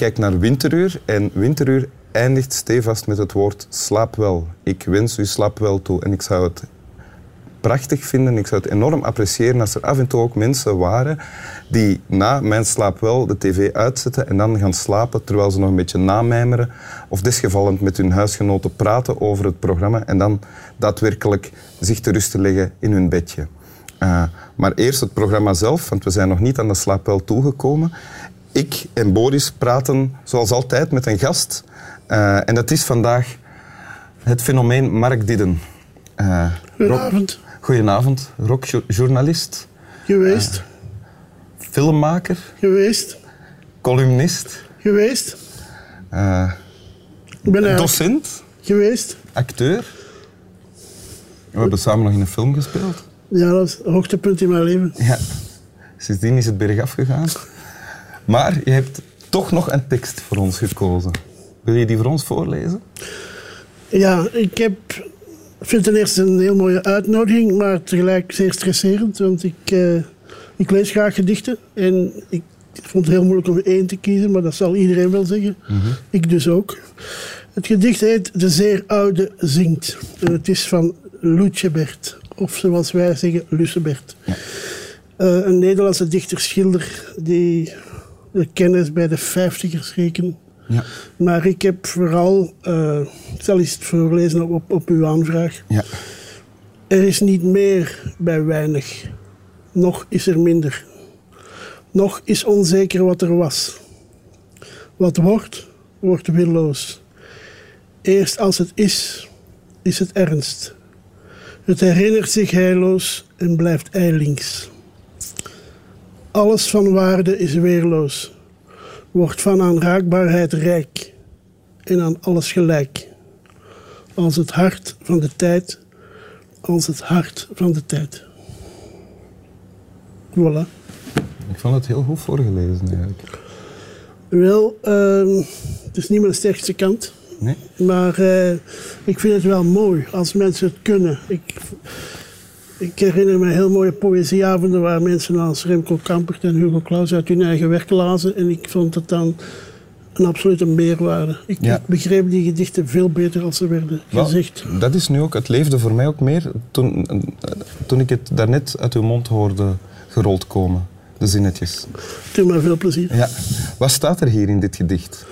kijkt naar Winteruur en Winteruur eindigt stevast met het woord slaap wel. Ik wens u slaap wel toe en ik zou het prachtig vinden. Ik zou het enorm appreciëren als er af en toe ook mensen waren die na mijn slaap wel de tv uitzetten en dan gaan slapen terwijl ze nog een beetje namijmeren of desgevallend met hun huisgenoten praten over het programma en dan daadwerkelijk zich te rusten leggen in hun bedje. Uh, maar eerst het programma zelf, want we zijn nog niet aan de slaap wel toegekomen. Ik en Boris praten zoals altijd met een gast. Uh, en dat is vandaag het fenomeen Mark Didden. Uh, Goedenavond. Goedenavond, rockjournalist. Geweest. Uh, filmmaker. Geweest. Columnist. Geweest. Uh, docent. Geweest. Acteur. We hebben samen nog in een film gespeeld. Ja, dat is het hoogtepunt in mijn leven. Ja. Sindsdien is het bergaf gegaan. Maar je hebt toch nog een tekst voor ons gekozen. Wil je die voor ons voorlezen? Ja, ik heb vind het ten eerste een heel mooie uitnodiging, maar tegelijk zeer stresserend. Want ik, uh, ik lees graag gedichten. En ik vond het heel moeilijk om één te kiezen, maar dat zal iedereen wel zeggen. Mm -hmm. Ik dus ook. Het gedicht heet De Zeer Oude Zingt. En het is van Lucebert. Of zoals wij zeggen, Lucebert. Ja. Uh, een Nederlandse dichter-schilder die de kennis bij de vijftigers rekenen. Ja. Maar ik heb vooral, uh, ik zal eens voorlezen op, op uw aanvraag. Ja. Er is niet meer bij weinig, nog is er minder. Nog is onzeker wat er was. Wat wordt, wordt willoos. Eerst als het is, is het ernst. Het herinnert zich heilloos en blijft eilings. Alles van waarde is weerloos wordt van aanraakbaarheid rijk en aan alles gelijk. Als het hart van de tijd, als het hart van de tijd. Voilà. Ik vond het heel goed voorgelezen eigenlijk. Wel, uh, het is niet mijn sterkste kant. Nee? Maar uh, ik vind het wel mooi als mensen het kunnen. Ik, ik herinner me heel mooie poëzieavonden waar mensen als Remco Kampert en Hugo Claus uit hun eigen werk lazen. En ik vond het dan een absolute meerwaarde. Ik, Ja. ik begreep die gedichten veel beter als ze werden Wel, gezegd. dat is nu ook, het leefde voor mij ook meer toen, toen ik het daarnet uit uw mond hoorde gerold komen. De zinnetjes. Doe me veel plezier. Ja. Wat staat er hier in dit gedicht?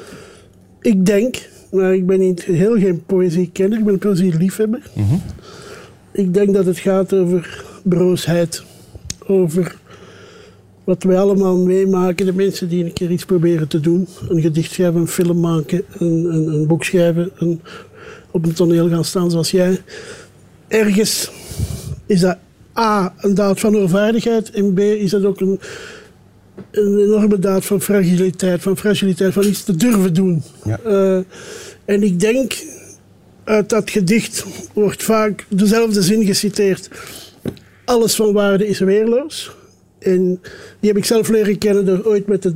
Ik denk, maar ik ben niet heel geen poëziekenner, ik ben een poëzieliefhebber. Mhm. Ik denk dat het gaat over broosheid. Over wat wij allemaal meemaken. De mensen die een keer iets proberen te doen. Een gedicht schrijven, een film maken, een, een, een boek schrijven. Een, op een toneel gaan staan zoals jij. Ergens is dat A, een daad van onvaardigheid. En B, is dat ook een, een enorme daad van fragiliteit. Van fragiliteit, van iets te durven doen. Ja. Eh, en ik denk uit dat gedicht wordt vaak dezelfde zin geciteerd. Alles van waarde is weerloos. En die heb ik zelf leren kennen door ooit met de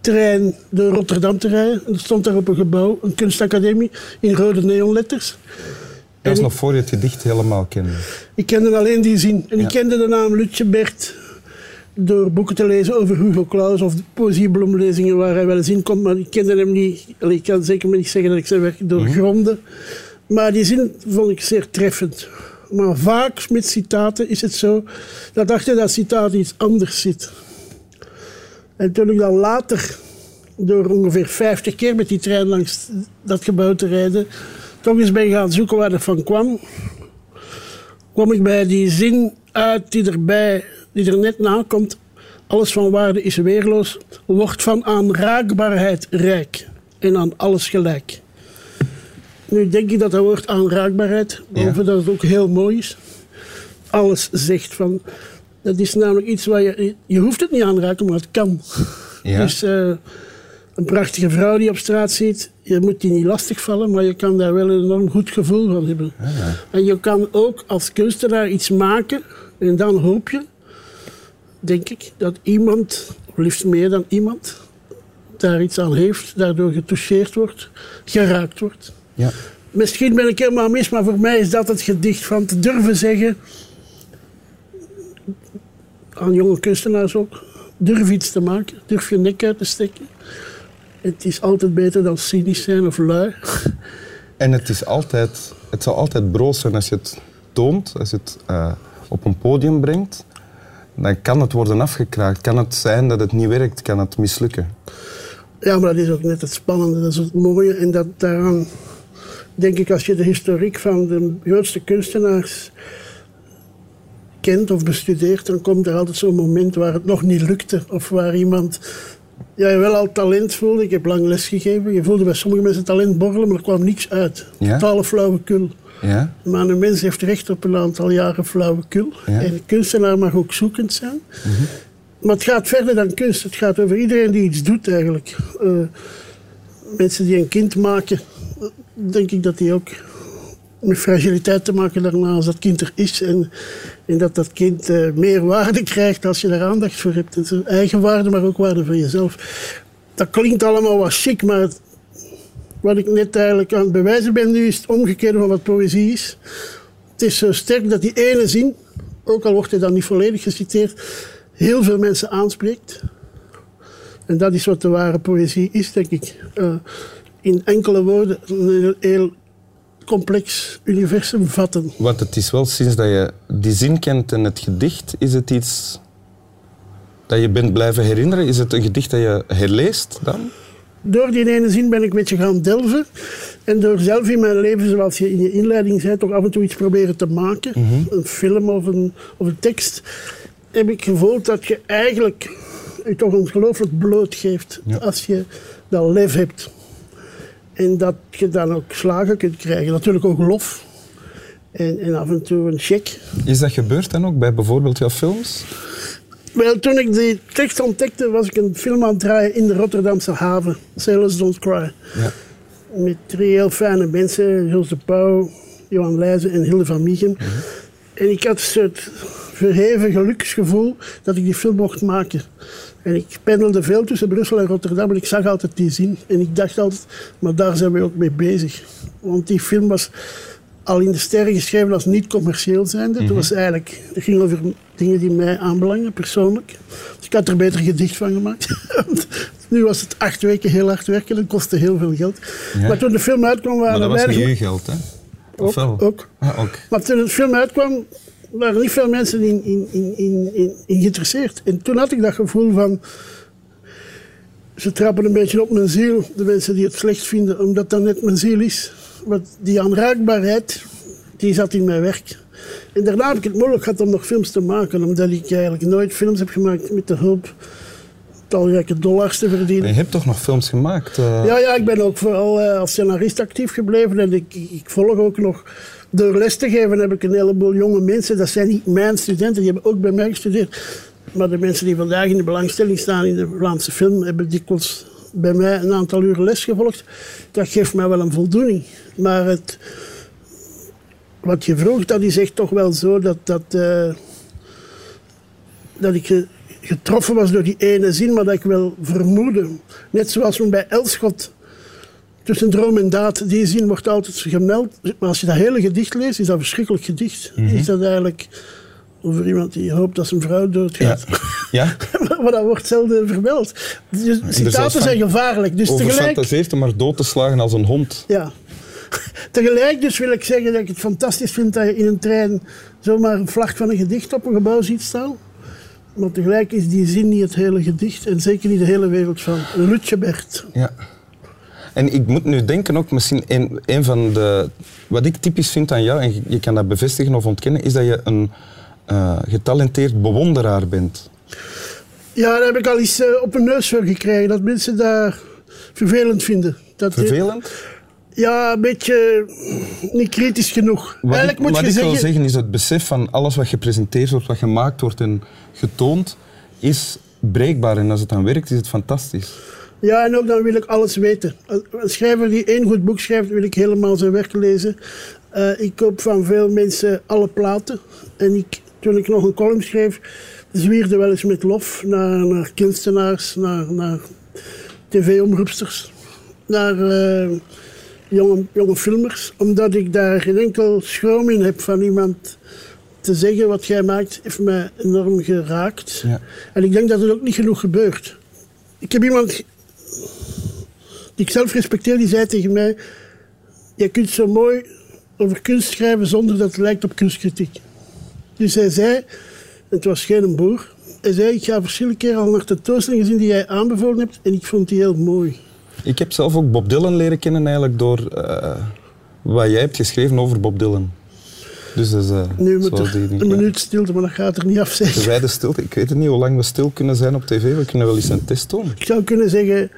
trein door Rotterdam te rijden. En er stond daar op een gebouw, een kunstacademie, in rode neonletters. Dat was En nog voor je het gedicht helemaal kende. Ik kende alleen die zin. En Ja. ik kende de naam Lutje Bert door boeken te lezen over Hugo Claus of de poëziebloemlezingen waar hij wel eens in komt. Maar ik kende hem niet. Ik kan zeker maar niet zeggen dat ik zijn werk doorgronde. Maar die zin vond ik zeer treffend. Maar vaak met citaten is het zo dat achter dat citaat iets anders zit. En toen ik dan later, door ongeveer 50 keer met die trein langs dat gebouw te rijden, toch eens ben gaan zoeken waar dat van kwam, kwam ik bij die zin uit die erbij, die er net na komt. Alles van waarde is weerloos, wordt van aanraakbaarheid rijk en aan alles gelijk. Nu denk ik dat dat woord aanraakbaarheid, behalve dat het ook heel mooi is, alles zegt van. Dat is namelijk iets waar je. Je hoeft het niet aanraken, maar het kan. Ja. Dus eh, een prachtige vrouw die op straat ziet, je moet die niet lastigvallen, maar je kan daar wel een enorm goed gevoel van hebben. En je kan ook als kunstenaar iets maken en dan hoop je, denk ik, dat iemand, of liefst meer dan iemand, daar iets aan heeft, daardoor getoucheerd wordt, geraakt wordt. Ja. Misschien ben ik helemaal mis, maar voor mij is dat het gedicht van te durven zeggen, aan jonge kunstenaars ook, durf iets te maken, durf je nek uit te steken. Het is altijd beter dan cynisch zijn of lui. En het, is altijd, het zal altijd broos zijn als je het toont, als je het uh, op een podium brengt. Dan kan het worden afgekraakt. Kan het zijn dat het niet werkt, kan het mislukken. Ja, maar dat is ook net het spannende, dat is het mooie. En dat daaraan, denk ik, als je de historiek van de grootste kunstenaars kent of bestudeert, dan komt er altijd zo'n moment waar het nog niet lukte. Of waar iemand ja, je wel al talent voelde. Ik heb lang lesgegeven. Je voelde bij sommige mensen talent borrelen, maar er kwam niks uit. Ja? Totale flauwekul. Ja? Maar een mens heeft recht op een aantal jaren flauwekul. Ja? En een kunstenaar mag ook zoekend zijn. Mhm. Maar het gaat verder dan kunst. Het gaat over iedereen die iets doet eigenlijk. Uh, mensen die een kind maken, denk ik dat die ook met fragiliteit te maken daarna als dat kind er is. En, en dat dat kind uh, meer waarde krijgt als je daar aandacht voor hebt. Eigen waarde, maar ook waarde voor jezelf. Dat klinkt allemaal wat chic, maar wat ik net eigenlijk aan het bewijzen ben nu is het omgekeerde van wat poëzie is. Het is zo sterk dat die ene zin, ook al wordt hij dan niet volledig geciteerd, heel veel mensen aanspreekt. En dat is wat de ware poëzie is, denk ik. Uh, in enkele woorden een heel complex universum vatten. Want het is wel sinds dat je die zin kent en het gedicht, is het iets dat je bent blijven herinneren? Is het een gedicht dat je herleest dan? Door die ene zin ben ik een beetje gaan delven. En door zelf in mijn leven, zoals je in je inleiding zei, toch af en toe iets proberen te maken. Mhm. Een film of een, of een tekst. Heb ik gevoeld dat je eigenlijk je toch ongelooflijk bloot geeft. Als je dat lef hebt. En dat je dan ook slagen kunt krijgen. Natuurlijk ook lof. En, en af en toe een check. Is dat gebeurd dan ook bij bijvoorbeeld jouw films? Wel, toen ik die tekst ontdekte, was ik een film aan het draaien in de Rotterdamse haven. Sailors Don't Cry. Ja. Met drie heel fijne mensen. Jules de Pauw, Johan Leijzen en Hilde van Miegen. Mhm. En ik had een soort verheven geluksgevoel dat ik die film mocht maken. En ik pendelde veel tussen Brussel en Rotterdam en ik zag altijd die zin. En ik dacht altijd, maar daar zijn we ook mee bezig. Want die film was al in de sterren geschreven als niet commercieel zijnde. Mm was eigenlijk, het ging over dingen die mij aanbelangen, persoonlijk. Dus ik had er beter gedicht van gemaakt. nu was het acht weken heel hard werken, dat kostte heel veel geld. Maar toen de film uitkwam waren Maar dat was geld, hè? Ook, ook. Ah, ook. Maar toen de film uitkwam, waren niet veel mensen in, in, in, in, in geïnteresseerd. En toen had ik dat gevoel van... Ze trappen een beetje op mijn ziel, de mensen die het slecht vinden, omdat dat net mijn ziel is. Want die aanraakbaarheid, die zat in mijn werk. En daarna heb ik het moeilijk gehad om nog films te maken, omdat ik eigenlijk nooit films heb gemaakt met de hulp talrijke dollars te verdienen. je hebt toch nog films gemaakt? Uh... Ja, ja, ik ben ook vooral uh, als scenarist actief gebleven en ik, ik volg ook nog door les te geven heb ik een heleboel jonge mensen, dat zijn niet mijn studenten, die hebben ook bij mij gestudeerd. Maar de mensen die vandaag in de belangstelling staan in de Vlaamse film, hebben dikwijls bij mij een aantal uren les gevolgd. Dat geeft mij wel een voldoening. Maar het, wat je vroeg, dat is echt toch wel zo dat, dat, uh, dat ik getroffen was door die ene zin, maar dat ik wel vermoedde. Net zoals we bij Elschot Tussen droom en daad, die zin wordt altijd gemeld. Maar als je dat hele gedicht leest, is dat een verschrikkelijk gedicht. Mhm. Is dat eigenlijk over iemand die hoopt dat zijn vrouw doodgaat. Ja. ja? maar dat wordt zelden vermeld. Dus citaten zijn gevaarlijk. Dus over tegelijk... heeft om maar dood te slagen als een hond. Ja. Tegelijk dus wil ik zeggen dat ik het fantastisch vind dat je in een trein zomaar een vlag van een gedicht op een gebouw ziet staan. Maar tegelijk is die zin niet het hele gedicht en zeker niet de hele wereld van Lutjebert. Ja. En ik moet nu denken ook, misschien een, een van de... Wat ik typisch vind aan jou, en je kan dat bevestigen of ontkennen, is dat je een uh, getalenteerd bewonderaar bent. Ja, daar heb ik al eens uh, op een neus voor gekregen, dat mensen daar vervelend vinden. Dat vervelend? Ja, een beetje niet kritisch genoeg. Wat Eigenlijk ik, moet wat je ik zeggen... wil zeggen is het besef van alles wat gepresenteerd wordt, wat gemaakt wordt en getoond, is breekbaar. En als het dan werkt, is het fantastisch. Ja, en ook dan wil ik alles weten. Een schrijver die één goed boek schrijft, wil ik helemaal zijn werk lezen. Uh, ik koop van veel mensen alle platen. En ik, toen ik nog een column schreef, zwierde wel eens met lof naar, naar kunstenaars, naar, naar tv-omroepsters, naar uh, jonge, jonge filmers. Omdat ik daar geen enkel schroom in heb van iemand te zeggen wat jij maakt, heeft mij enorm geraakt. Ja. En ik denk dat het ook niet genoeg gebeurt. Ik heb iemand die ik zelf respecteer, die zei tegen mij... Je kunt zo mooi over kunst schrijven zonder dat het lijkt op kunstkritiek. Dus hij zei, het was geen boer, hij zei, ik ga verschillende keren al naar tentoonstellingen zien die jij aanbevolen hebt en ik vond die heel mooi. Ik heb zelf ook Bob Dylan leren kennen eigenlijk door uh, wat jij hebt geschreven over Bob Dylan. Dus dat is, uh, nu moet er die, een minuut stilte, maar dat gaat er niet af zeggen. De wijde stilte. Ik weet het niet hoe lang we stil kunnen zijn op tv. We kunnen wel eens een test doen. Ik zou kunnen zeggen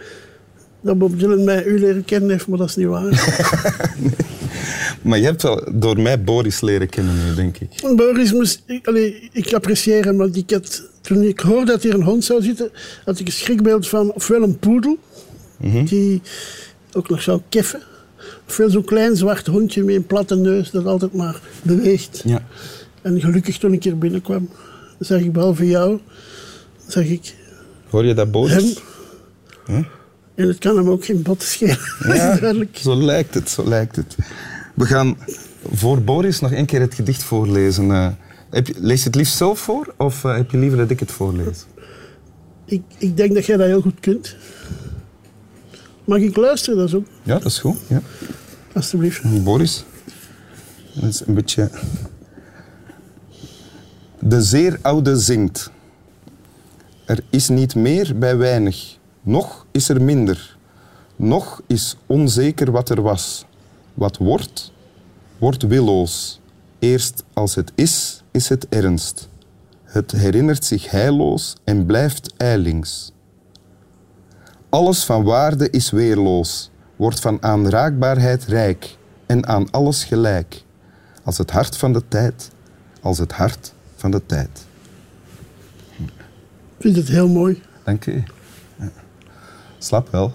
dat Bob Dylan mij u leren kennen heeft, maar dat is niet waar. nee. Maar je hebt wel door mij Boris leren kennen nu, denk ik. Boris moest... Ik, allee, ik apprecieer hem, want ik had, toen ik hoorde dat hier een hond zou zitten, had ik een schrikbeeld van ofwel een poedel, mhm. die ook nog zou keffen, ofwel zo'n klein zwart hondje met een platte neus dat altijd maar beweegt. Ja. En gelukkig toen ik hier binnenkwam, zag ik behalve jou, zag ik... Hoor je dat, Boris? Hem. En het kan hem ook geen botten schelen. Ja, zo lijkt het, zo lijkt het. We gaan voor Boris nog één keer het gedicht voorlezen. Uh, heb je, lees je het liefst zelf voor of uh, heb je liever dat ik het voorlees? Ik, ik denk dat jij dat heel goed kunt. Mag ik luisteren? Dat is ook... Ja, dat is goed. Ja. Alsjeblieft. Boris. Dat is een beetje... De zeer oude zingt. Er is niet meer bij weinig. Nog is er minder. Nog is onzeker wat er was. Wat wordt, wordt willoos. Eerst als het is, is het ernst. Het herinnert zich heilloos en blijft eilings. Alles van waarde is weerloos, wordt van aanraakbaarheid rijk en aan alles gelijk. Als het hart van de tijd, als het hart van de tijd. Ik vind het heel mooi. Dank u. Slap wel.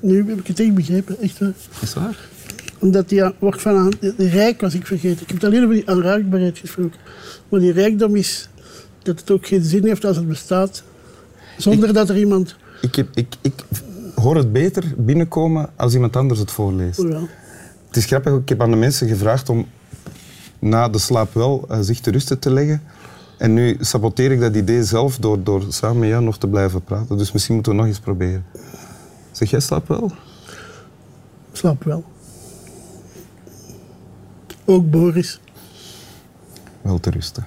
Nu heb ik het echt begrepen, echt waar. Is waar? Omdat die wordt van aan, de, rijk was ik vergeten. Ik heb het alleen over die aanraakbaarheid gesproken. Maar die rijkdom is dat het ook geen zin heeft als het bestaat, zonder dat er iemand. Ik, heb, ik, ik hoor het beter binnenkomen als iemand anders het voorleest. Ja. Het is grappig, ik heb aan de mensen gevraagd om na de slaap wel uh, zich te rusten te leggen. En nu saboteer ik dat idee zelf door, door samen met jou nog te blijven praten. Dus misschien moeten we nog eens proberen. Zeg jij slaap wel? Slaap wel. Ook Boris. Wel te rusten.